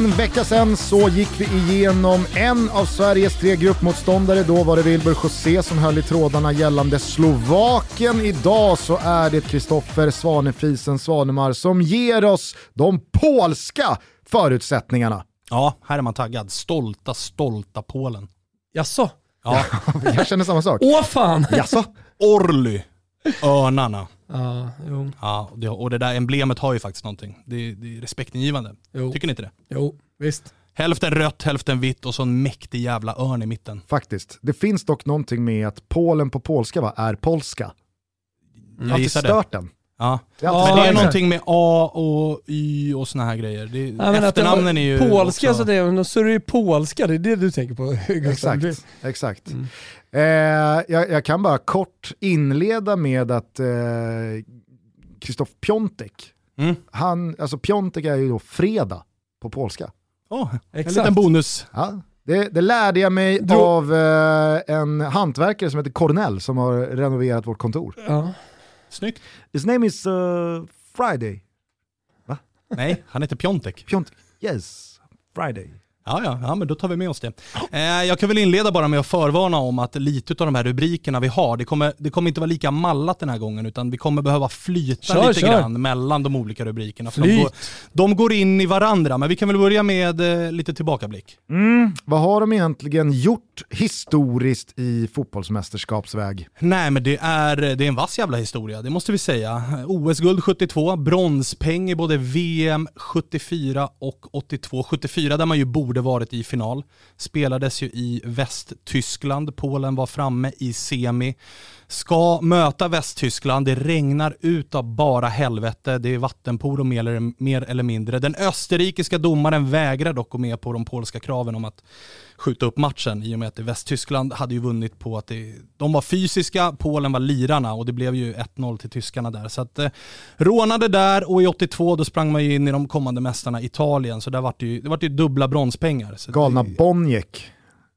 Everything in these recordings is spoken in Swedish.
En vecka sedan så gick vi igenom en av Sveriges tre gruppmotståndare. Då var det Wilbur José som höll i trådarna gällande Slovakien. Idag så är det Kristoffer Svanefisen Svanemar som ger oss de polska förutsättningarna. Ja, här är man taggad. Stolta, stolta Polen. Jaså? Ja, Jag känner samma sak. Åh fan! Jaså? Orly. Örnarna. Ja, jo, Ja, och det, och det där emblemet har ju faktiskt någonting. Det, det är respektingivande. jo, Tycker ni inte det? jo, visst. Hälften rött, hälften vitt och så en mäktig jävla örn i mitten. Faktiskt. Det finns dock någonting med att Polen på polska va, är polska. Jag har Jag alltid gissar det. stört den. Ja. Det är Men det är någonting med A och Y och såna här grejer. Det, Ja, efternamnen är ju Polska, också, så det är, så är det ju polska, det är det du tänker på. Exakt, exakt. Mm. Eh, jag, jag kan bara kort inleda med att eh, Krzysztof Piątek, Mm. han, alltså Piątek är ju då fredag på polska. Åh, en liten bonus. Ja, det, det lärde jag mig Dro- av eh, en hantverkare som heter Cornell som har renoverat vårt kontor. Ja. Snyggt. His name is uh, Friday. Nej, han heter Piontek. Piątek. Yes, Friday. Ja, ja, ja, men då tar vi med oss det. Eh, jag kan väl inleda bara med att förvarna om att lite av de här rubrikerna vi har, det kommer, det kommer inte vara lika mallat den här gången, utan vi kommer behöva flyta Kör, lite kör. grann mellan de olika rubrikerna. För de, Flyt. går, de går in i varandra, men vi kan väl börja med eh, lite tillbakablick. Mm, vad har de egentligen gjort historiskt i fotbollsmästerskapsväg? Nej men det är, det är en vass jävla historia, det måste vi säga. OS-guld 72, bronspeng i både VM 74 och 82. 74 där man ju borde Borde varit i final. Spelades ju i Västtyskland, Polen var framme i semi. Ska möta Västtyskland, det regnar ut av bara helvete, det är vattenpolo mer eller, mer eller mindre. Den österrikiska domaren vägrar dock gå med på de polska kraven om att skjuta upp matchen i och med att Västtyskland hade ju vunnit på att det, de var fysiska, Polen var lirarna och det blev ju 1-0 till tyskarna där. Så att eh, rånade där och i 82 då sprang man ju in i de kommande mästarna Italien så där var det ju, det var ju dubbla bronspengar. Så Galna det, Boniek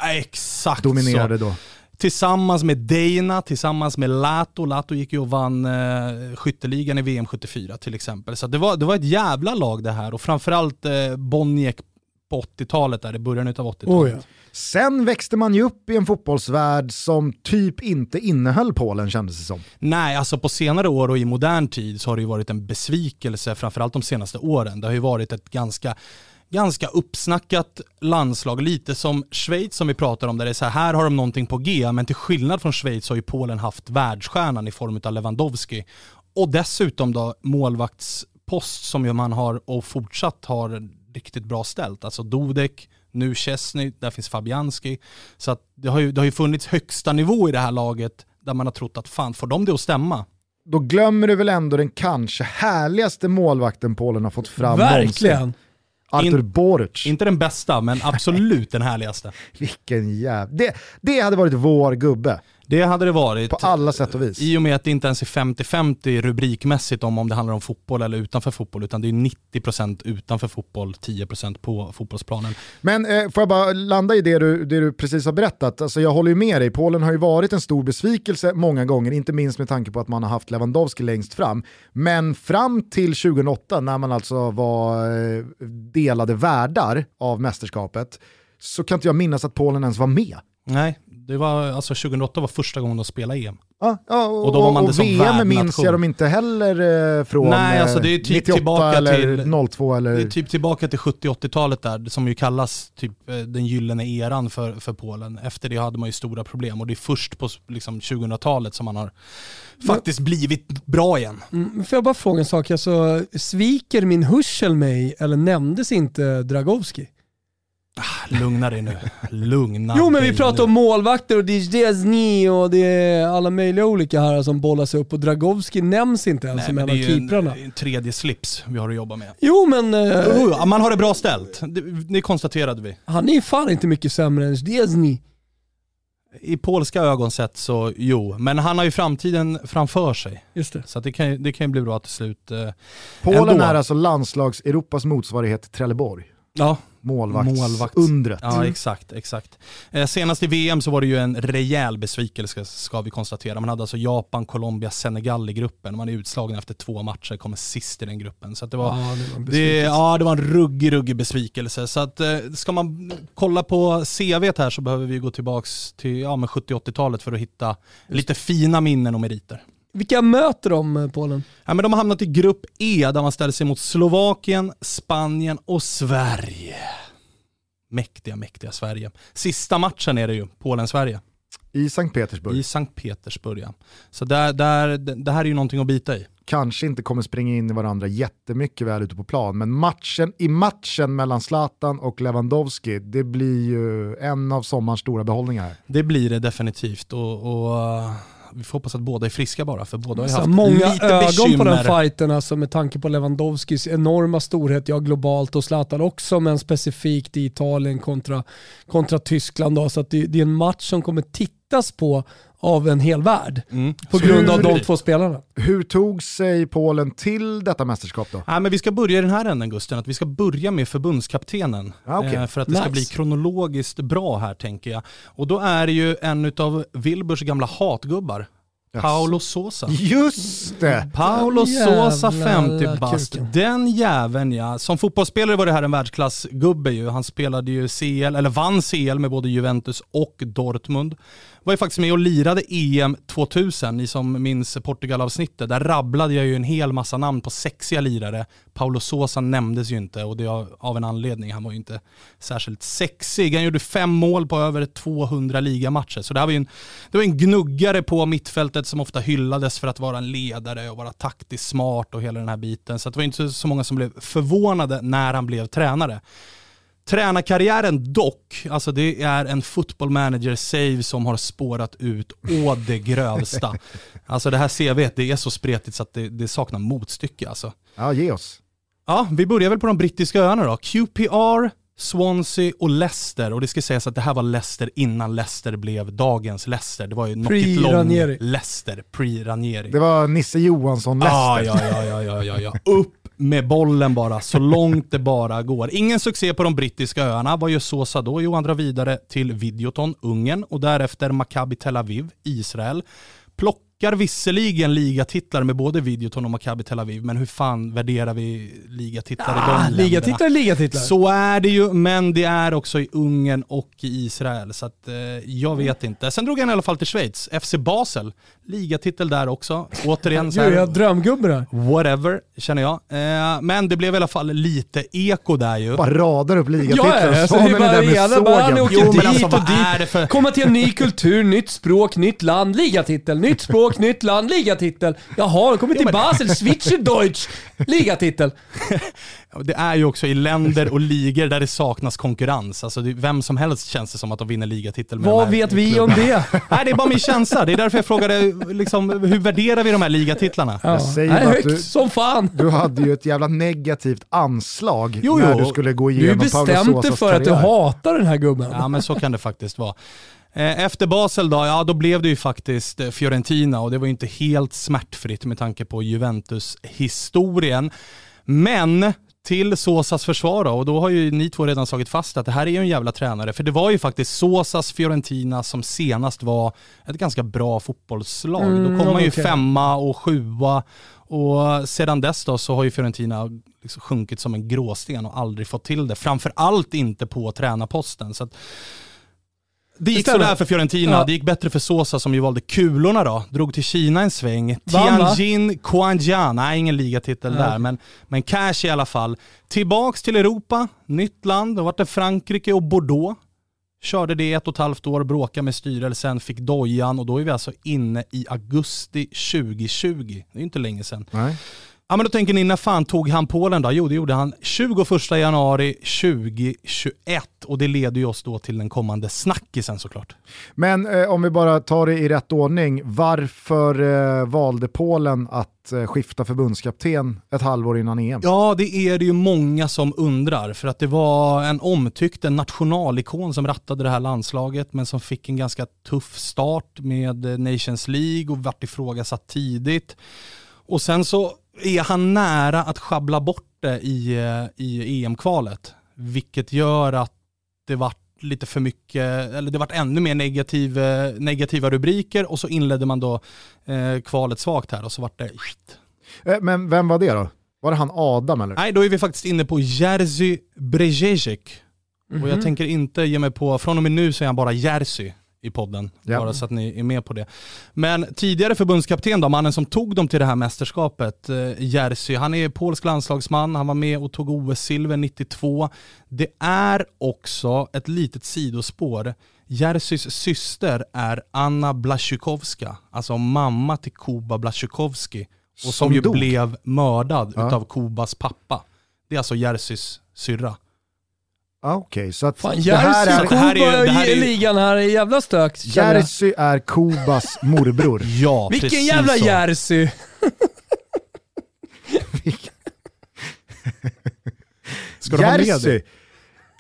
Exakt dominerade så. då. Tillsammans med Deina, tillsammans med Lato. Lato gick ju och vann eh, skytteligan i VM 74 till exempel. Så det var, det var ett jävla lag det här och framförallt eh, Boniek på 80-talet där, i början av 80-talet. Oh, ja. Sen växte man ju upp i en fotbollsvärld som typ inte innehöll Polen kändes det som. Nej, alltså på senare år och i modern tid så har det ju varit en besvikelse, framförallt de senaste åren. Det har ju varit ett ganska ganska uppsnackat landslag, lite som Schweiz som vi pratar om, där det är så här, här har de någonting på G, men till skillnad från Schweiz har ju Polen haft världsstjärnan i form av Lewandowski. Och dessutom då målvaktspost som ju man har och fortsatt har riktigt bra ställt. Alltså Dudek, nu Chesney, där finns Fabianski. Så att det, har ju, det har ju funnits högsta nivå i det här laget där man har trott att fan, får de det att stämma? Då glömmer du väl ändå den kanske härligaste målvakten Polen har fått fram någonsin. Verkligen. Artur In- Boruc. Inte den bästa, men absolut den härligaste. Vilken jävla... Det, det hade varit vår gubbe Det hade det varit. på alla sätt och vis. I och med att det inte ens är 50-50 rubrikmässigt om, om det handlar om fotboll eller utanför fotboll, utan det är 90% utanför fotboll, 10% på fotbollsplanen. Men eh, får jag bara landa i det du, det du precis har berättat. Alltså, jag håller ju med dig, Polen har ju varit en stor besvikelse många gånger, inte minst med tanke på att man har haft Lewandowski längst fram. Men fram till 2008 när man alltså var eh, delade värdar av mästerskapet så kan inte jag minnas att Polen ens var med. Nej, det var, alltså 2008 var första gången de spelade EM. Ja, ja, och, Och då var man och det som VM minns jag dem inte heller eh, från Nej, alltså det är eh, typ 98 tillbaka eller till- 02 eller... Det är typ tillbaka till 70-80-talet där, som ju kallas typ eh, den gyllene eran för, för Polen. Efter det hade man ju stora problem och det är först på liksom, 2000-talet som man har faktiskt blivit bra igen. Mm, får jag bara fråga en sak? Alltså, sviker min hörsel mig eller nämndes inte Dragowski? Lugna dig nu. Lugna Jo men vi pratar nu. om målvakter och Dizdesny och det är alla möjliga olika här som bollas upp och Dragowski nämns inte ens Nej, som en det av är ju keeprarna. en, en tredje slips vi har att jobba med. Jo men jo, man har det bra ställt. Det, det konstaterade vi. han är ju fan inte mycket sämre än Dizdesny. I polska ögon sett så jo, men han har ju framtiden framför sig. Just det. Så att det, kan, ju- det kan ju bli bra till slut. eh, Polen ändå. är alltså landslags-Europas motsvarighet Trelleborg. Ja, målvaktsundret. Ja, exakt. exakt. Eh, senast i VM så var det ju en rejäl besvikelse ska vi konstatera. Man hade alltså Japan, Colombia, Senegal i gruppen. Man är utslagen efter två matcher, kommer sist i den gruppen. Så det var, Ja, det var en det, besvikelse. ja, det var en ruggig, ruggig besvikelse. Så att, eh, ska man kolla på CVt här så behöver vi gå tillbaks till ja, men 70-80-talet för att hitta lite fina minnen och meriter. Vilka möter de, eh, Polen? Ja, men de har hamnat i grupp E där man ställer sig mot Slovakien, Spanien och Sverige. Mäktiga, mäktiga Sverige. Sista matchen är det ju, Polen-Sverige, I Sankt Petersburg. i Sankt Petersburg. Ja. Så där, där, det här är ju någonting att bita i. Kanske inte kommer springa in i varandra jättemycket väl ute på plan, men matchen i matchen mellan Zlatan och Lewandowski, det blir ju en av sommarens stora behållningar. Det blir det definitivt och, och vi får hoppas att båda är friska bara, för båda har ju haft många lite ögon bekymmer. på den fighten alltså, med tanke på Lewandowskis enorma storhet, ja globalt och Zlatan också, men specifikt i Italien kontra, kontra Tyskland. Då, så det, det är en match som kommer tittas på av en hel värld Mm. på grund av de två spelarna. Hur tog sig Polen till detta mästerskap då? Nej, men vi ska börja i den här änden Gusten, att vi ska börja med förbundskaptenen. Ah, okej. eh, för att det ska Nice. bli kronologiskt bra här tänker jag. Och då är det ju en av Wilburs gamla hatgubbar, Yes. Paolo Sosa. Just det! Paolo Jävla Sosa 50 bast. Den jäveln ja. Som fotbollsspelare var det här en världsklassgubbe ju. Han spelade ju CL, eller vann CL med både Juventus och Dortmund. Var ju faktiskt med och lirade EM 2000, ni som minns Portugal-avsnittet. Där rabblade jag ju en hel massa namn på sexiga lirare. Paulo Sosa nämndes ju inte och det av, av en anledning. Han var ju inte särskilt sexig. Han gjorde fem mål på över 200 ligamatcher. Så det här var ju en, det var en gnuggare på mittfältet som ofta hyllades för att vara en ledare och vara taktiskt smart och hela den här biten. Så det var inte så många som blev förvånade när han blev tränare. Tränarkarriären dock, alltså det är en football manager save som har spårat ut å det grövsta. alltså det här CVt, det är så spretigt så att det, det saknar motstycke alltså. Ja, ge oss. Ja, vi börjar väl på de brittiska öarna då. QPR, Swansea och Leicester. Och det ska sägas att det här var Leicester innan Leicester blev dagens Leicester. Det var ju knock it long Pre-Ranieri. Leicester, pre-Ranieri. Det var Nisse Johansson Ja, Leicester. ja, ja, ja, ja, ja, ja. Upp med bollen bara, så långt det bara går. Ingen succé på de brittiska öarna. Vad gör Sosa då? Jo, han drar vidare till Videoton, Ungern och därefter Maccabi Tel Aviv, Israel. Plockar visserligen ligatitlar med både Videoton och Maccabi Tel Aviv, men hur fan värderar vi ligatitlar i de Ah, länderna? ligatitlar är ligatitlar. Så är det ju, men det är också i Ungern och i Israel. Så att, eh, jag vet inte. Sen drog han i alla fall till Schweiz. FC Basel, ligatitel där också. Återigen så här, drömgubbe där. whatever, känner jag. Eh, men det blev i alla fall lite eko där ju. Bara radar upp ligatitlar. ja, alltså, Sa det ni är det där bara med bara åker Jo, men dit alltså, och vad dit. är det för- Komma till en ny kultur, nytt språk, nytt land, ligatitel. Nytt språk, nytt land, ligatitel. Jaha, de kommer till Basel, Schweizerdeutsch, ligatitel. Det är ju också i länder och ligor där det saknas konkurrens. Alltså det, vem som helst känns det som att de vinner ligatitel med Vad vet vi om klubbarna. det? Nej, det är bara min känsla. Det är därför jag frågade liksom, hur värderar vi de här ligatitlarna? Ja. säger Nej, bara att högt du- som fan. Du hade ju ett jävla negativt anslag Jo, när jo. du skulle gå Du är igenom bestämt dig Paolo Sosas för att du hatar den här gubben. Ja men så kan det faktiskt vara. Eh, Efter Basel då, ja då blev det ju faktiskt eh, Fiorentina och det var ju inte helt smärtfritt med tanke på Juventus-historien. Men till Sosas försvar då, och då har ju ni två redan slagit fast att det här är ju en jävla tränare. För det var ju faktiskt Sosas Fiorentina som senast var ett ganska bra fotbollslag. Mm, då kom man ju okej. femma och sjua och sedan dess då så har ju Fiorentina liksom sjunkit som en gråsten och aldrig fått till det. Framför allt inte på tränarposten. Så att det gick sådär för Fiorentina, Ja. det gick bättre för Sosa som ju valde kulorna då. Drog till Kina en sväng. Tianjin Quanjian, nej ingen ligatitel Nej, där, men, men cash i alla fall. Tillbaks till Europa, nytt land, då var det Frankrike och Bordeaux. Körde det ett och ett halvt år, bråkade med styrelsen, fick dojan och då är vi alltså inne i augusti 2020. Det är ju inte länge sedan. Nej. Ja men då tänker ni, när fan tog han Polen då? Jo det gjorde han 21 januari 2021 och det leder ju oss då till den kommande snackisen såklart. Men eh, om vi bara tar det i rätt ordning, varför eh, valde Polen att eh, skifta förbundskapten ett halvår innan EM? Ja det är det ju många som undrar för att det var en omtyckt, en nationalikon som rattade det här landslaget men som fick en ganska tuff start med eh, Nations League och vart ifrågasatt tidigt. Och sen så är han nära att schabbla bort det i, eh, i EM-kvalet. vilket gör att det vart lite för mycket, eller det vart ännu mer negativ, eh, negativa rubriker och så inledde man då eh, kvalet svagt här och så vart det skit. Eh, Men vem var det då? Var det han Adam eller? Nej, då är vi faktiskt inne på Jerzy Brzezic. Och Mhm. jag tänker inte ge mig på, från och med nu så är han bara Jerzy i podden. Ja. Bara så att ni är med på det. Men tidigare förbundskapten då, mannen som tog dem till det här mästerskapet, eh, Jerzy, han är polsk landslagsman, han var med och tog OS-silver 92. Det är också ett litet sidospår. Jerzys syster är Anna Blaszczykowska, alltså mamma till Kuba Blaszczykowski. Och som, Som ju dog. blev mördad Ja. utav Kubas pappa. Det är alltså Jerzys syrra. Ah, Okej, så att Fan, det här är, det här är Kuba det här är ligan här är jävla stök. Jerzy är Kubas morbror. Ja, Vilken precis jävla så. Jerzy. Ska du ha med det?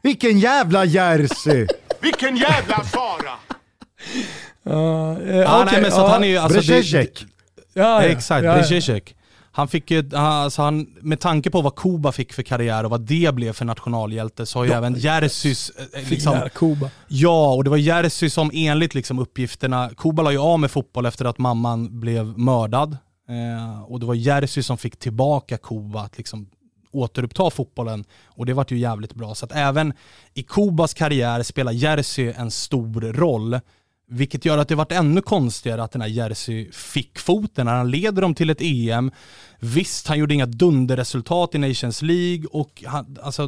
Vilken jävla Jerzy! Vilken jävla fara! Ja, eh, Ja, okej, nej, men så att han är ju... Alltså, det. Ja, ja, exakt, ja, ja. Han fick ju, alltså han, med tanke på vad Kuba fick för karriär och vad det blev för nationalhjälte så har ju även Jerzys... eh, Liksom, Kuba. ja, och det var Jerzy som enligt liksom uppgifterna, Kuba la ju av med fotboll efter att mamman blev mördad. Eh, och det var Jerzy som fick tillbaka Kuba att liksom återuppta fotbollen och det vart ju jävligt bra. Så att även i Kubas karriär spelar Jerzy en stor roll. Vilket gör att det vart ännu konstigare att den här Jerzy fick foten när han leder dem till ett EM. Visst, han gjorde inga dunderresultat i Nations League och han, alltså,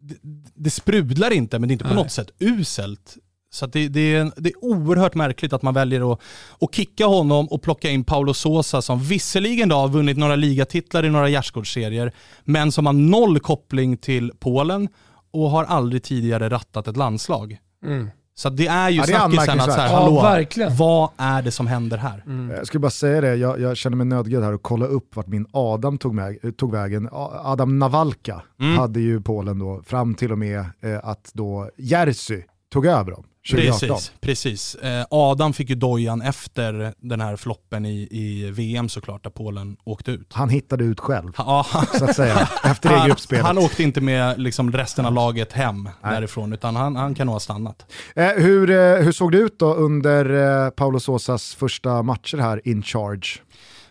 det, det sprudlar inte, men det är inte på Nej. något sätt uselt. Så det, det, är, det är oerhört märkligt att man väljer att, att kicka honom och plocka in Paulo Sosa som visserligen då har vunnit några ligatitlar i några gärdsgårdsserier, men som har noll koppling till Polen och har aldrig tidigare rattat ett landslag. Mm. Så det är ju Ja, snackisen att så här. Ja, hallå, verkligen. vad är det som händer här? Jag skulle bara säga det, jag, jag känner mig nödgad här att kolla upp vart min Adam tog, med, tog vägen. Adam Nawalka Mm. hade ju Polen då, fram till och med eh, att då Jerzy tog över dem 2018. Precis, precis. Eh, Adam fick ju dojan efter den här floppen i, i VM såklart, där Polen åkte ut. Han hittade ut själv, Ja, så att säga, efter det han, gruppspelet. han åkte inte med liksom resten av laget hem därifrån, utan han, han kan nog ha stannat. Eh, hur, eh, hur såg det ut då under eh, Paulo Sosas första matcher här in charge?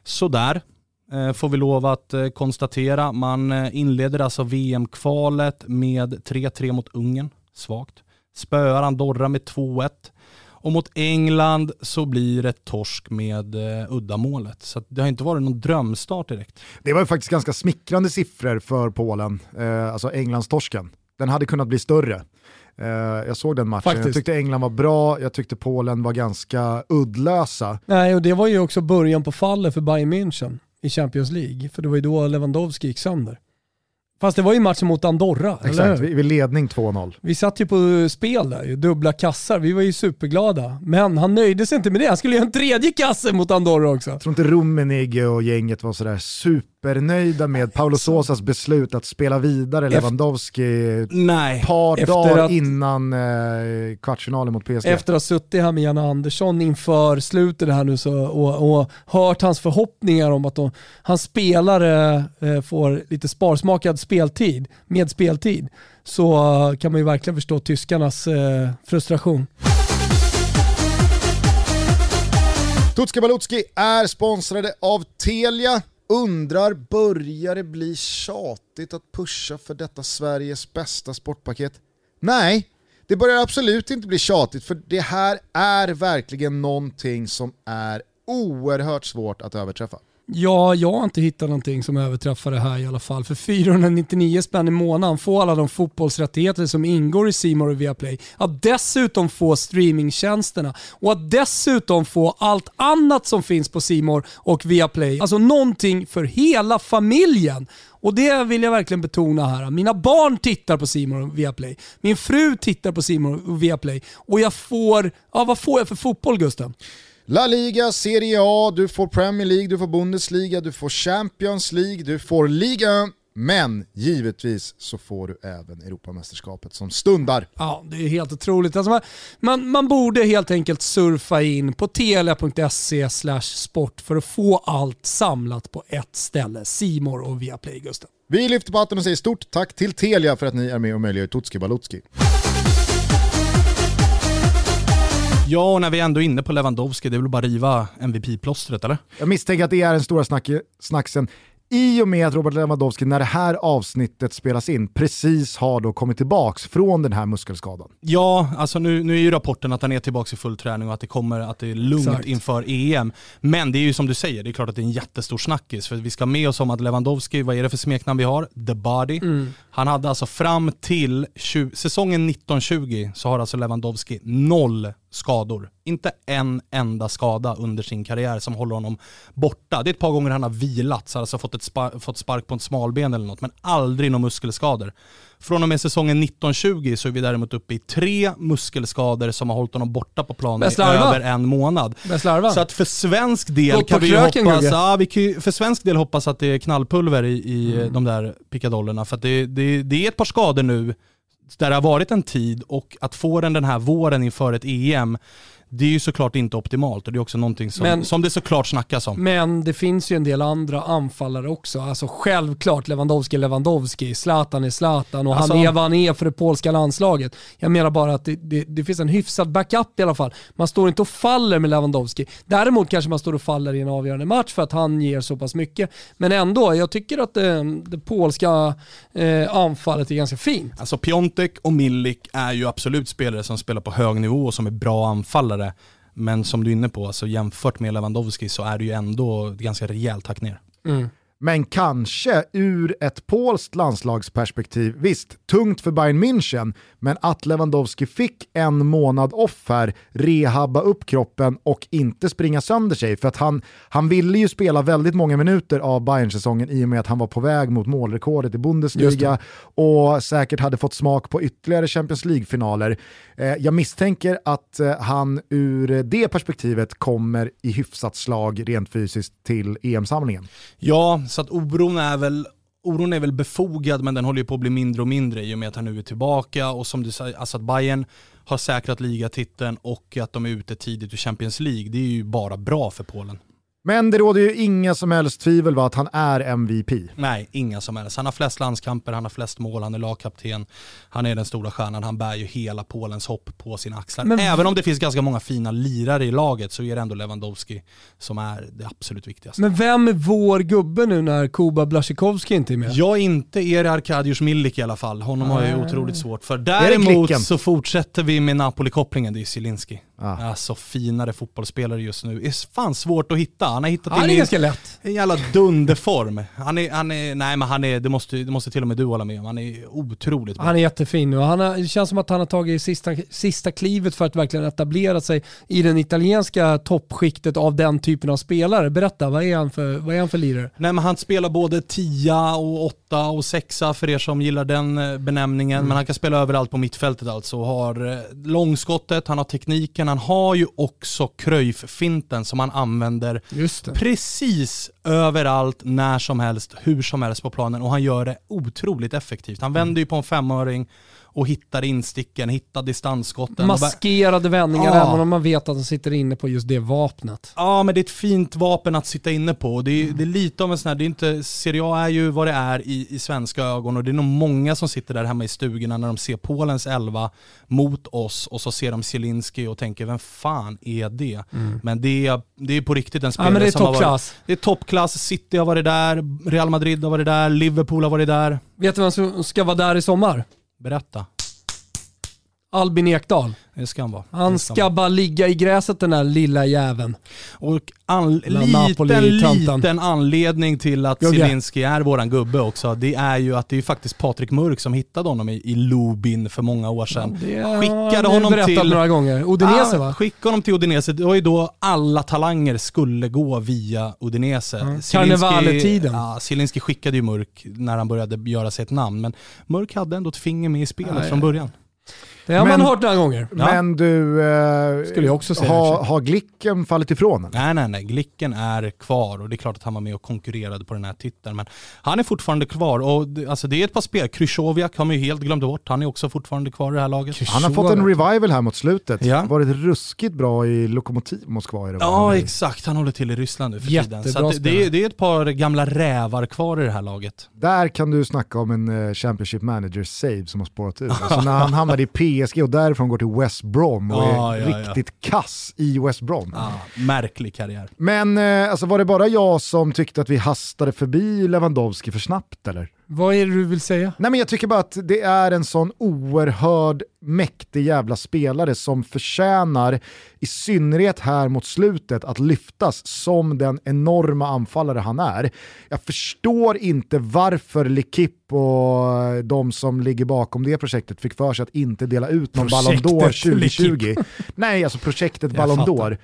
Sådär, eh, får vi lov att eh, konstatera. Man inleder alltså VM-kvalet med 3-3 mot Ungern, svagt. Spöar Andorra med 2-1. Och mot England så blir det torsk med eh, uddamålet. Så det har inte varit någon drömstart direkt. Det var ju faktiskt ganska smickrande siffror för Polen, eh, alltså Englandstorsken. Den hade kunnat bli större. Eh, jag såg den matchen, jag Faktiskt. tyckte England var bra, jag tyckte Polen var ganska uddlösa. Nej, och det var ju också början på fallet för Bayern München i Champions League. För det var ju då Lewandowski gick sönder. Fast det var ju matchen mot Andorra, Exakt, vid, ledning 2-0. Vi satt ju på spel där, dubbla kassar. Vi var ju superglada. Men han nöjde sig inte med det. Han skulle göra en tredje kasse mot Andorra också. Jag tror inte Rummenigge och gänget var sådär supernöjda med Paulo Sosas beslut att spela vidare Lewandowski ett Nej. par dagar att- innan eh, kvartsfinalen mot PSG. Efter att ha suttit här med Janne Andersson inför slutet här nu så, och, och hört hans förhoppningar om att de, hans spelare eh, får lite sparsmakad speltid, med speltid, så eh, kan man ju verkligen förstå tyskarnas eh, frustration. Tutska Balutski är sponsrade av Telia. Undrar, börjar det bli tjatigt att pusha för detta Sveriges bästa sportpaket? Nej, det börjar absolut inte bli tjatigt för det här är verkligen någonting som är oerhört svårt att överträffa. Ja, jag har inte hittat någonting som överträffar det här i alla fall. För 499 spänn i månaden få alla de fotbollsrättigheter som ingår i C More och Viaplay. Att dessutom få streamingtjänsterna och att dessutom få allt annat som finns på C More och Viaplay. Alltså någonting för hela familjen. Och det vill jag verkligen betona här. Mina barn tittar på C More och Viaplay. Min fru tittar på C More och Viaplay. Och jag får, ja vad får jag för fotboll Gusten? La Liga, Serie A, du får Premier League, du får Bundesliga, du får Champions League, du får Liga, Men givetvis så får du även Europamästerskapet som stundar. Ja, det är helt otroligt. Alltså man, man, man borde helt enkelt surfa in på telia.se sport för att få allt samlat på ett ställe. Simor och Viaplay, Gusten. Vi lyfter på hatten och säger stort tack till Telia för att ni är med och möjliggör Tutski Balutski. Ja, och när vi ändå är inne på Lewandowski, det är väl bara riva MVP-plåstret eller? Jag misstänker att det är den stora snack snacksen i och med att Robert Lewandowski när det här avsnittet spelas in precis har då kommit tillbaks från den här muskelskadan. Ja, alltså nu, nu är ju rapporten att han är tillbaka i full träning och att det kommer att det är lugnt Exakt. inför EM. Men det är ju som du säger, det är klart att det är en jättestor snackis. För vi ska med oss om att Lewandowski, vad är det för smeknamn vi har? The Body. Mm. Han hade alltså fram till 20, säsongen 1920 så har alltså Lewandowski noll skador. Inte en enda skada under sin karriär som håller honom borta. Det är ett par gånger han har vilat, alltså fått, ett spa, fått spark på ett smalben eller något, men aldrig några muskelskador. Från och med säsongen 1920 så är vi däremot uppe i tre muskelskador som har hållit honom borta på planen i över en månad. Så att för svensk del kan vi hoppas, ja, vi kan, för svensk del hoppas att det är knallpulver i, i mm. de där pickadollerna. För att det, det, det är ett par skador nu där det har varit en tid och att få den den här våren inför ett EM det är ju såklart inte optimalt och det är också någonting som, men, som det såklart snackas om. Men det finns ju en del andra anfallare också. Alltså självklart Lewandowski är Lewandowski, Zlatan är Zlatan och alltså, han är vad han är för det polska landslaget. Jag menar bara att det, det, det, finns en hyfsad backup i alla fall. Man står inte och faller med Lewandowski. Däremot kanske man står och faller i en avgörande match för att han ger så pass mycket. Men ändå, jag tycker att det, det polska eh, anfallet är ganska fint. Alltså Piontek och Milik är ju absolut spelare som spelar på hög nivå och som är bra anfallare spelare. Men som du är inne på, alltså jämfört med Lewandowski så är det ju ändå ganska rejält hack ner. Mm. Men kanske ur ett polskt landslagsperspektiv, visst, tungt för Bayern München, men att Lewandowski fick en månad off här, rehabba upp kroppen och inte springa sönder sig. För att han, han ville ju spela väldigt många minuter av Bayern-säsongen i och med att han var på väg mot målrekordet i Bundesliga och säkert hade fått smak på ytterligare Champions League-finaler. Eh, jag misstänker att eh, han ur det perspektivet kommer i hyfsat slag rent fysiskt till EM-samlingen. Ja, så att oron är väl Oron är väl befogad men den håller ju på att bli mindre och mindre i och med att han nu är tillbaka och som du säger, alltså att Bayern har säkrat ligatiteln och att de är ute tidigt ur Champions League, det är ju bara bra för Polen. Men det råder ju inga som helst tvivel va, att han är MVP. Nej, inga som helst. Han har flest landskamper, han har flest mål, han är lagkapten, han är den stora stjärnan, han bär ju hela Polens hopp på sina axlar. Men... Även om det finns ganska många fina lirare i laget så är det ändå Lewandowski som är det absolut viktigaste. Men vem är vår gubbe nu när Kuba Blasjikovski inte är med? Jag är inte er Arkadiusz Milik i alla fall. Honom har jag ju otroligt svårt för. Däremot så fortsätter vi med Napoli-kopplingen, det är Zielinski. Ah. Alltså finare fotbollsspelare just nu. Det är fan svårt att hitta. Han har hittat han är ganska lätt. en jävla dunderform. Han är, han är, nej men han är, det måste, det måste till och med du hålla med om, han är otroligt bra. Han är jättefin och han har, det känns som att han har tagit sista, sista klivet för att verkligen etablera sig i den italienska toppskiktet av den typen av spelare. Berätta, vad är han för, vad är han för lirare? Nej men han spelar både tia och åtta och sexa för er som gillar den eh, benämningen, mm. men han kan spela överallt på mittfältet alltså. Har eh, långskottet, han har tekniken, han har ju också Cruyff-finten som han använder precis överallt, när som helst, hur som helst på planen och han gör det otroligt effektivt. Han vänder ju på en femöring och hittar insticken, hittar distansskotten. Maskerade vändningar ja. även om man vet att de sitter inne på just det vapnet. Ja men det är ett fint vapen att sitta inne på. Det är, mm. det är lite av en sån här, det är inte, Serie A är ju vad det är i, i svenska ögon och det är nog många som sitter där hemma i stugorna när de ser Polens elva mot oss och så ser de Zielinski och tänker vem fan är det? Mm. Men det är, det är på riktigt en spelare ja, men det är toppklass. Det är toppklass, City har varit där, Real Madrid har varit där, Liverpool har varit där. Vet du vem som ska vara där i sommar? Berätta. Albin Ekdal. Det ska han vara. Han ska, ska bara ligga i gräset den där lilla jäveln. Och an, liten, liten anledning till att Zielinski är våran gubbe också, det är ju att det är faktiskt Patrik Mörk som hittade honom i, i Lubin för många år sedan. Ja, skickade honom till... några gånger. Udinese ah, va? Skickade honom till Udinese. Det var ju då alla talanger skulle gå via Udinese. Mm. Karnevaletiden. Ja, Zielinski skickade ju Mörk när han började göra sig ett namn, men Mörk hade ändå ett finger med i spelet ja, från början. Det har Men- man hört några gånger. Men du, eh, Skulle jag också säga har, har Glicken fallit ifrån den? Nej, nej, nej. Glicken är kvar och det är klart att han var med och konkurrerade på den här titeln. Men han är fortfarande kvar och det, alltså det är ett par spel. Krychowiak har man ju helt glömt bort. Han är också fortfarande kvar i det här laget. Han har fått en revival här mot slutet. Ja. Varit ruskigt bra i Lokomotiv Moskva. Är det? Ja, exakt. Han håller till i Ryssland nu för tiden. Så att det, är, det är ett par gamla rävar kvar i det här laget. Där kan du snacka om en eh, Championship Manager save som har spårat ur. Alltså när han hamnade i PSG och därifrån går till West Brom och Ja, är ja, ja. riktigt kass i West Brom. Ah, märklig karriär. Men eh, alltså, var det bara jag som tyckte att vi hastade förbi Lewandowski för snabbt eller? Vad är det du vill säga? Nej men jag tycker bara att det är en sån oerhörd mäktig jävla spelare som förtjänar, i synnerhet här mot slutet, att lyftas som den enorma anfallare han är. Jag förstår inte varför Lekip och de som ligger bakom det projektet fick för sig att inte dela ut någon Ballon d'Or Projektet 2020. Nej, alltså projektet Ballon d'Or.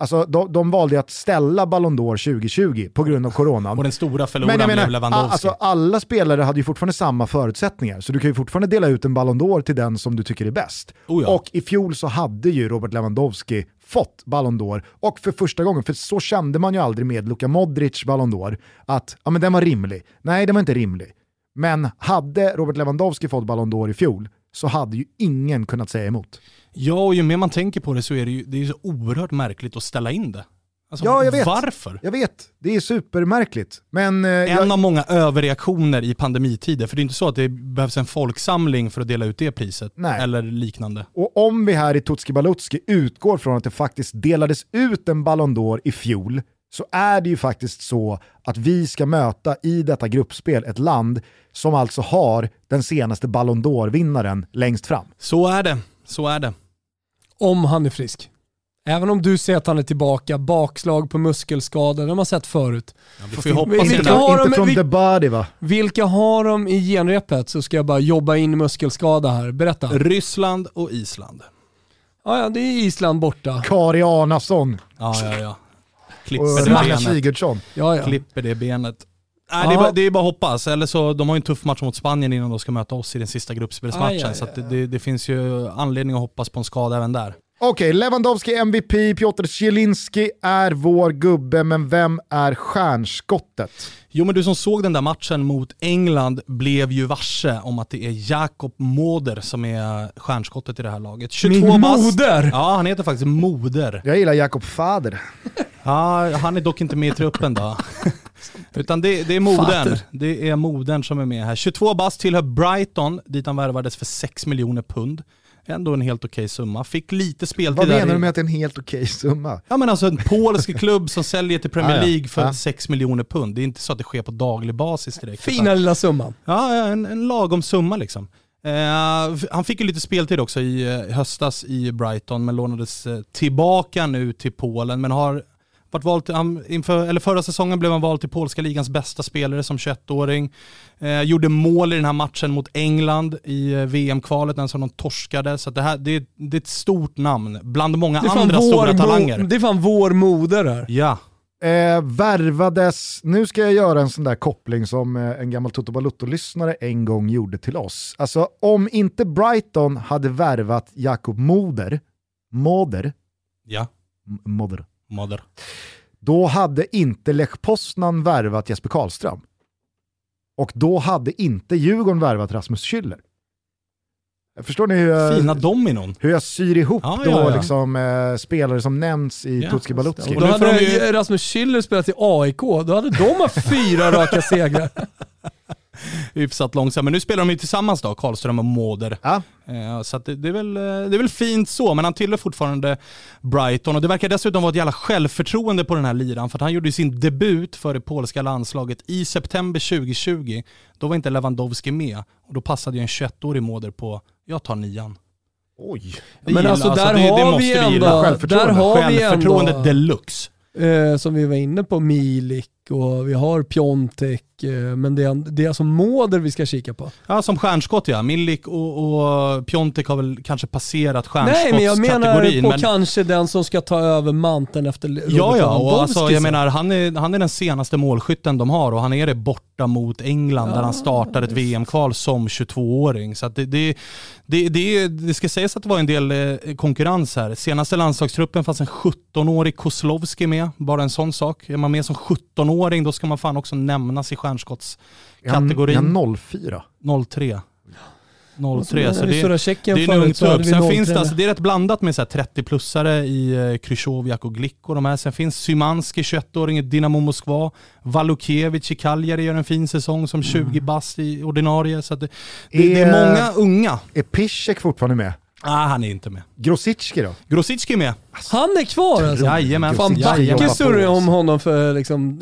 Alltså de, de valde att ställa Ballon d'Or 2020 på grund av coronan. Och den stora förloraren Men menar, blev Lewandowski. alltså, alla spelare hade ju fortfarande samma förutsättningar, så du kan ju fortfarande dela ut en Ballon d'Or till den som du tycker är bäst. Oh ja. Och i fjol så hade ju Robert Lewandowski fått Ballon d'Or, och för första gången, för så kände man ju aldrig med Luka Modric Ballon d'Or, att ja, men den var rimlig. Nej, den var inte rimlig. Men hade Robert Lewandowski fått Ballon d'Or i fjol, så hade ju ingen kunnat säga emot. Ja, och ju mer man tänker på det så är det ju det är så oerhört märkligt att ställa in det. Alltså, Ja, jag vet. Varför? Jag vet, det är supermärkligt. Men eh, En jag, av många överreaktioner i pandemitider, för det är inte så att det behövs en folksamling för att dela ut det priset, Nej. eller liknande. Och om vi här i Tutski Balutski utgår från att det faktiskt delades ut en Ballon d'Or i fjol, så är det ju faktiskt så att vi ska möta i detta gruppspel ett land som alltså har den senaste Ballon d'Or-vinnaren längst fram. Så är det, så är det. Om han är frisk. Även om du säger att han är tillbaka, bakslag på muskelskador, det har man sett förut. Ja, vi får hoppas vi- på vi det. kan ha- inte de- från vi- the body va? Vilka har de i genrepet så ska jag bara jobba in muskelskada här. Berätta. Ryssland och Island. Ja, ja, det är Island borta. Kari Arnason Ja, ja, ja. Och Klipper det Ragnar. Sigurdsson. Ja, ja. Klipper det benet. Nej, det, är bara, det är bara att hoppas. Eller så, de har ju en tuff match mot Spanien innan de ska möta oss i den sista gruppspelsmatchen. Aj, aj, så aj. det, det, det finns ju anledning att hoppas på en skada även där. Okej, Lewandowski MVP, Piotr Zielinski är vår gubbe, men vem är stjärnskottet? Jo men du som såg den där matchen mot England blev ju varse om att det är Jakob Moder som är stjärnskottet i det här laget. 22 Min bast. moder! Ja, han heter faktiskt Moder. Jag gillar Jakob Fader. Ja, han är dock inte med i truppen då. Utan det, det är. Fader. Det är modern som är med här. 22 bast tillhör Brighton, dit han värvades för 6 miljoner pund. Ändå en helt okej summa. Fick lite speltid Vad menar du med att det är en helt okej summa? Ja men alltså en polsk klubb som säljer till Premier. League för Ja. 6 miljoner pund. Det är inte så att det sker på daglig basis direkt. utan- Fina lilla summan. Ja, en, en lagom summa liksom. F- han fick ju lite speltid också i eh, höstas i Brighton, men lånades eh, tillbaka nu till Polen, men har varit vald till, han, inför, eller förra säsongen blev han vald till polska ligans bästa spelare som 21-åring. Eh, gjorde mål i den här matchen mot England i eh, VM-kvalet, den som de torskade. Så att det, här, det, är- det är ett stort namn, bland många andra vår stora talanger. det är fan vår moder här. Ja, Eh, värvades, nu ska jag göra en sån där koppling som eh, en gammal Toto Balutto-lyssnare en gång gjorde till oss. Alltså om inte Brighton hade värvat Jakob Moder, Moder, ja, M- Moder, Moder. då hade inte Lech Poznan värvat Jesper Karlström. Och då hade inte Djurgården värvat Rasmus Schüller. Förstår ni hur jag, Fina dominon. hur jag syr ihop Ja, då ja, ja. Liksom, eh, spelare som nämns i Ja, Tutski Balutski? Då hade de ju- Rasmus Schüller spelat i AIK, då hade de haft fyra raka segrar. hyfsat långsamt. Men nu spelar de ju tillsammans då, Karlström och Moder. Ja. Eh, Så att det, det, är väl, eh, det är väl fint så, men han tillhör fortfarande Brighton och det verkar dessutom vara ett jävla självförtroende på den här liran för att han gjorde ju sin debut för det polska landslaget i september 2020. Då var inte Lewandowski med och då passade ju en 21-årig Moder på, jag tar nian. Oj. Det Men gillar- alltså där det, har måste vi ändå, där Självförtroende. har vi Självförtroende ändå, deluxe. eh, som vi var inne på, Milik och vi har Piontek, eh, men det är, det är alltså Måder vi ska kika på. Ja, som stjärnskott ja. Milik och, och Piontek har väl kanske passerat Nej, men jag menar stjärnskottskategorin. på men- kanske den som ska ta över manteln efter Robert Ja, ja, och alltså, jag menar han är, han är den senaste målskytten de har och han är det borta mot England där han startar ett VM-kval som 22-åring. Så det, det, det, det, det ska sägas att det var en del eh, konkurrens här. Senaste landslagstruppen fanns en 17-årig Kozlowski med, bara en sån sak. Är man med som 17-åring då ska man fan också nämnas i stjärnskottskategorin. En 04. 03. 03, Ja, så det, det är en ung vi Sen 03. finns det, alltså, det är rätt blandat med så här 30-plussare i eh, Krychowiak och Glick och de här. Sen finns Symanski, 21-åring i Dynamo Moskva. Valukiewicz i Cagliari gör en fin säsong som 20 bast i ordinarie. Så att det, det, det är Är- många unga. Är Piszek fortfarande med? Ah, han är inte med. Grosicki då? Grosicki är med. Han är kvar alltså? Jajamän. Fan, Backe surrade om honom för liksom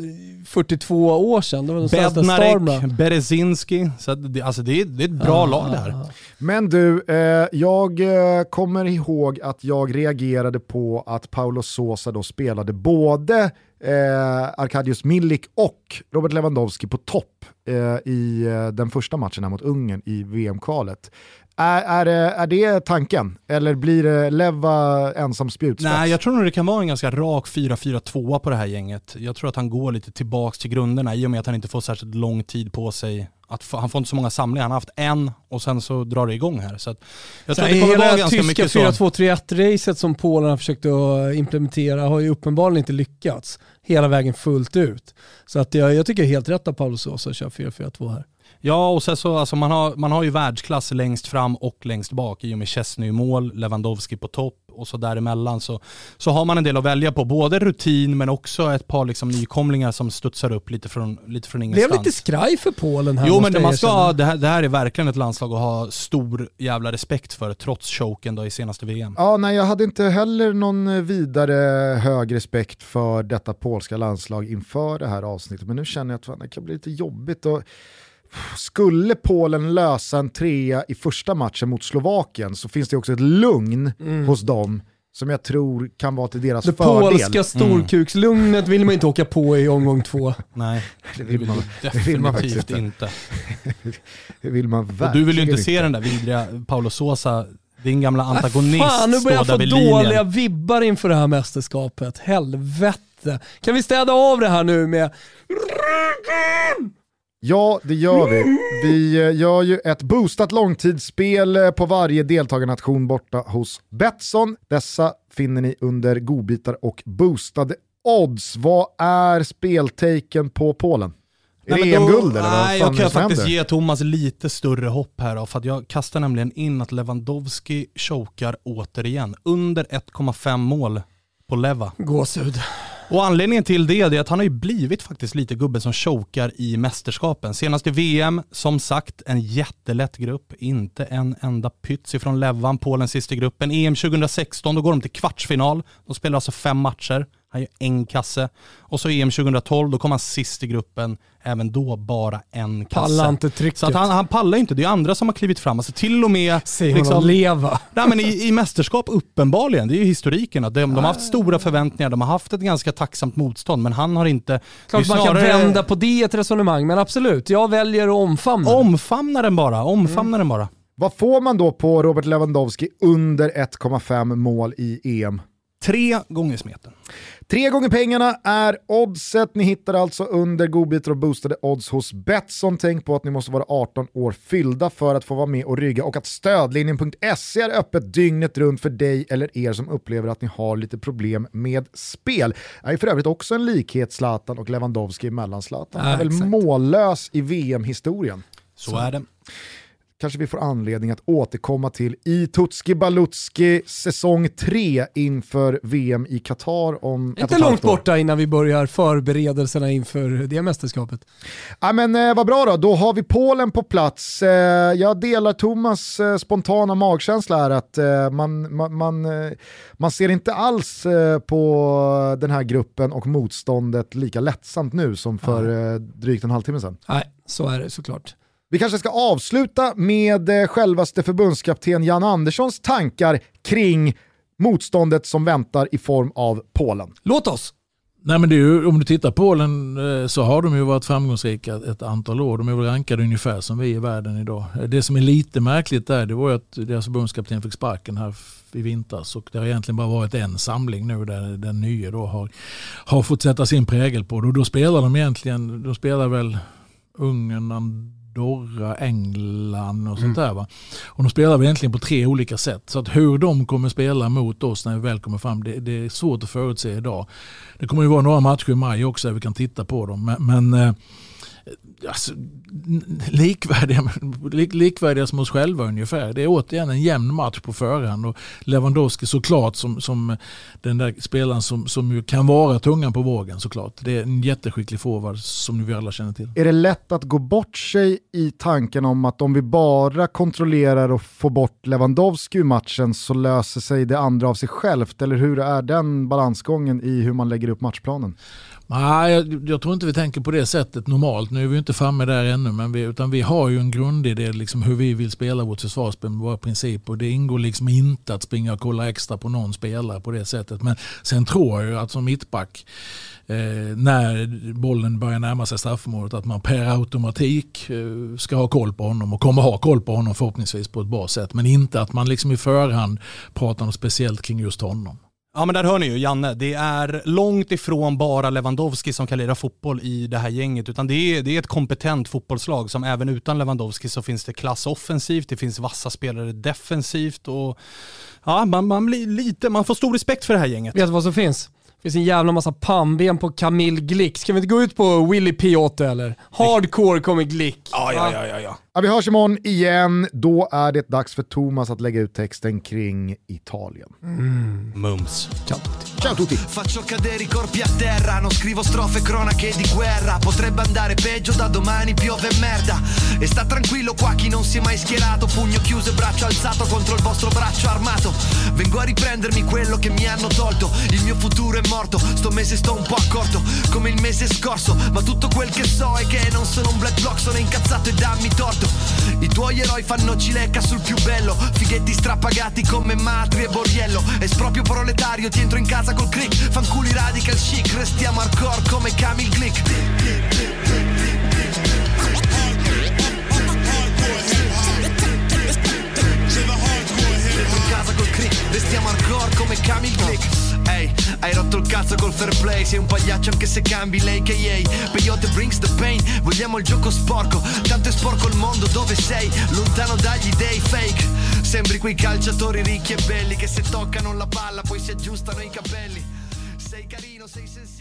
42 år sedan. Det var den Bednarek. Berezinski. Så det, alltså det, är, det är ett bra lag det här. Men du, eh, jag eh, kommer ihåg att jag reagerade på att Paulo Sosa då spelade både eh, Arkadiusz Milik och Robert Lewandowski på topp eh, i eh, den första matchen här mot Ungern i VM-kvalet. Är, är, det- är det tanken? Eller blir det Leva ensam spjutspets? Nej, jag tror nog det kan vara en ganska rak 4-4-2 på det här gänget. Jag tror att han går lite tillbaks till grunderna i och med att han inte får särskilt lång tid på sig. Att få, han får inte så många samlingar, han har haft en och sen så drar det igång här. Så att jag tror att det kommer vara ganska tyska mycket så. 4-2-3-1-racet som Polen har försökt att implementera har ju uppenbarligen inte lyckats hela vägen fullt ut. Så att jag, jag tycker helt rätt av Paolo Sosa att köra 4-4-2 här. Ja, och sen så, alltså man, har, man har ju världsklass längst fram och längst bak i och med Chesney i mål, Lewandowski på topp och så däremellan så, så har man en del att välja på. Både rutin men också ett par liksom nykomlingar som studsar upp lite från, lite från Blev ingenstans. lite skraj för Polen här Jo men man ska, det här, det här är verkligen ett landslag att ha stor jävla respekt för trots choken då i senaste VM. Ja, nej, jag hade inte heller någon vidare hög respekt för detta polska landslag inför det här avsnittet, men nu känner jag att fan, det kan bli lite jobbigt. Och skulle Polen lösa en trea i första matchen mot Slovakien så finns det också ett lugn hos dem som jag tror kan vara till deras Det fördel. polska storkukslugnet vill man inte åka på i omgång två. Nej, Det det vill man- det vill man faktiskt definitivt inte. inte. Det vill man Och verkligen du vill ju inte se den där vidriga Paolo Sosa, din gamla antagonist, Fan, nu stå börjar jag få dåliga vibbar inför det här mästerskapet. Helvete. Kan vi städa av det här nu med... Ja, det gör vi. Vi eh, gör ju ett boostat långtidsspel eh, på varje deltagarnation borta hos Betsson. Dessa finner ni under godbitar och boostade odds. Vad är speltaken på Polen? Är Nej, det men då- EM-guld eller vad Nej, fan jag är kan faktiskt händer? ge Thomas lite större hopp här då, för att jag kastar nämligen in att Lewandowski chokar återigen. Under 1,5 mål på Leva. Gåshud. Och anledningen till det är att han har ju blivit faktiskt lite gubben som chokar i mästerskapen. Senast i VM, som sagt, en jättelätt grupp. Inte en enda pyts ifrån Levan, Polens sist i gruppen. EM 2016, då går de till kvartsfinal. De spelar alltså fem matcher. Han gör en kasse. Och så EM 2012, då kom han sist i gruppen. Även då bara en kasse. Pallar inte trycket. Så att han, han pallar inte. Det är andra som har klivit fram. Alltså till och med... Säg honom leva. Nej, men i, I mästerskap uppenbarligen, det är ju historiken. Att de, de har haft stora förväntningar, de har haft ett ganska tacksamt motstånd, men han har inte... Klart är man kan snarare- vända på det ett resonemang, men absolut. Jag väljer att omfamna. Omfamna den bara, omfamna den bara. Vad får man då på Robert Lewandowski under 1,5 mål i EM? Tre gånger smeten. Tre gånger pengarna är oddset. Ni hittar alltså under godbitar och boostade odds hos Betsson. Tänk på att ni måste vara 18 år fyllda för att få vara med och rygga och att stödlinjen.se är öppet dygnet runt för dig eller er som upplever att ni har lite problem med spel. Det är för övrigt också en likhet Zlatan och Lewandowski emellan. Zlatan Ja, är väl mållös i VM-historien. Så, är det. Kanske vi får anledning att återkomma till i Tutski Balutski säsong 3 inför VM i Qatar om Inte ett långt borta innan vi börjar förberedelserna inför det mästerskapet. Ja, men, eh, vad bra då, då har vi Polen på plats. Eh, jag delar Thomas eh, spontana magkänsla här att eh, man, man, man, eh, man ser inte alls eh, på den här gruppen och motståndet lika lättsamt nu som för drygt en halvtimme sedan. Nej, så är det såklart. Vi kanske ska avsluta med eh, självaste förbundskapten Jan Anderssons tankar kring motståndet som väntar i form av Polen. Låt oss. Nej, men det är ju, om du tittar på Polen eh, så har de ju varit framgångsrika ett antal år. De är väl rankade ungefär som vi i världen idag. Eh, det som är lite märkligt där det var ju att deras förbundskapten fick sparken här i vintras och det har egentligen bara varit en samling nu där den nya då har, har fått sätta sin prägel på det. Och då spelar de egentligen, de spelar väl Ungern, Andorra, England och sånt mm. där. Va? Och de spelar vi egentligen på tre olika sätt. Så att hur de kommer spela mot oss när vi väl kommer fram, det, det är svårt att förutse idag. Det kommer ju vara några matcher i maj också där vi kan titta på dem. Men, men eh, alltså, likvärdiga, lik, likvärdiga som oss själva ungefär. Det är återigen en jämn match på förhand. Och Lewandowski såklart som, som den där spelaren som, som ju kan vara tungan på vågen såklart. Det är en jätteskicklig forward som vi alla känner till. Är det lätt att gå bort sig i tanken om att om vi bara kontrollerar och får bort Lewandowski ur matchen så löser sig det andra av sig självt? Eller hur är den balansgången i hur man lägger upp matchplanen? Nej, jag, jag, tror inte vi tänker på det sättet normalt. Nu är vi inte framme där ännu, men vi, utan vi har ju en grundidé liksom hur vi vill spela vårt försvarsspel med våra principer. Det ingår liksom inte att springa och kolla extra på någon spelare på det sättet. Men sen tror jag att som mittback, eh, när bollen börjar närma sig straffområdet, att man per automatik eh, ska ha koll på honom och kommer ha koll på honom förhoppningsvis på ett bra sätt. Men inte att man liksom i förhand pratar något speciellt kring just honom. Ja men där hör ni ju Janne, det är långt ifrån bara Lewandowski som kan lira fotboll i det här gänget utan det är, det är ett kompetent fotbollslag som även utan Lewandowski så finns det klass offensivt, det finns vassa spelare defensivt och ja man, man blir lite, man får stor respekt för det här gänget. Vet du vad som finns? Det finns en jävla massa pannben på Camille Glick. Ska vi inte gå ut på Willy P8 eller? Hardcore kommer Glick. Ja, ja, ja, ja, ja. ja. Vi hörs imorgon igen. Då är det dags för Thomas att lägga ut texten kring Italien. Mm. Mums. Ciao. Tutti. Faccio cadere i corpi a terra, non scrivo strofe cronache di guerra. Potrebbe andare peggio da domani, piove merda. E sta tranquillo qua chi non si è mai schierato, pugno chiuso e braccio alzato contro il vostro braccio armato. Vengo a riprendermi quello che mi hanno tolto. Il mio futuro è morto, sto mese sto un po' accorto, come il mese scorso. Ma tutto quel che so è che non sono un black block, sono incazzato e dammi torto. I tuoi eroi fanno cilecca sul più bello, fighetti strappagati come Matri e Borriello. Esproprio proletario, ti entro in casa col click Fanculi radical chic Restiamo hardcore come Camille Glick casa col click Restiamo hardcore come Camille Glick Ehi, hai rotto il cazzo col fair play Sei un pagliaccio anche se cambi l'AKA Peyote brings the pain Vogliamo il gioco sporco. Tanto è sporco il mondo dove sei Lontano dagli dei fake. Sembri quei calciatori ricchi e belli Che se toccano la palla poi si aggiustano i capelli. Sei carino, sei sensibile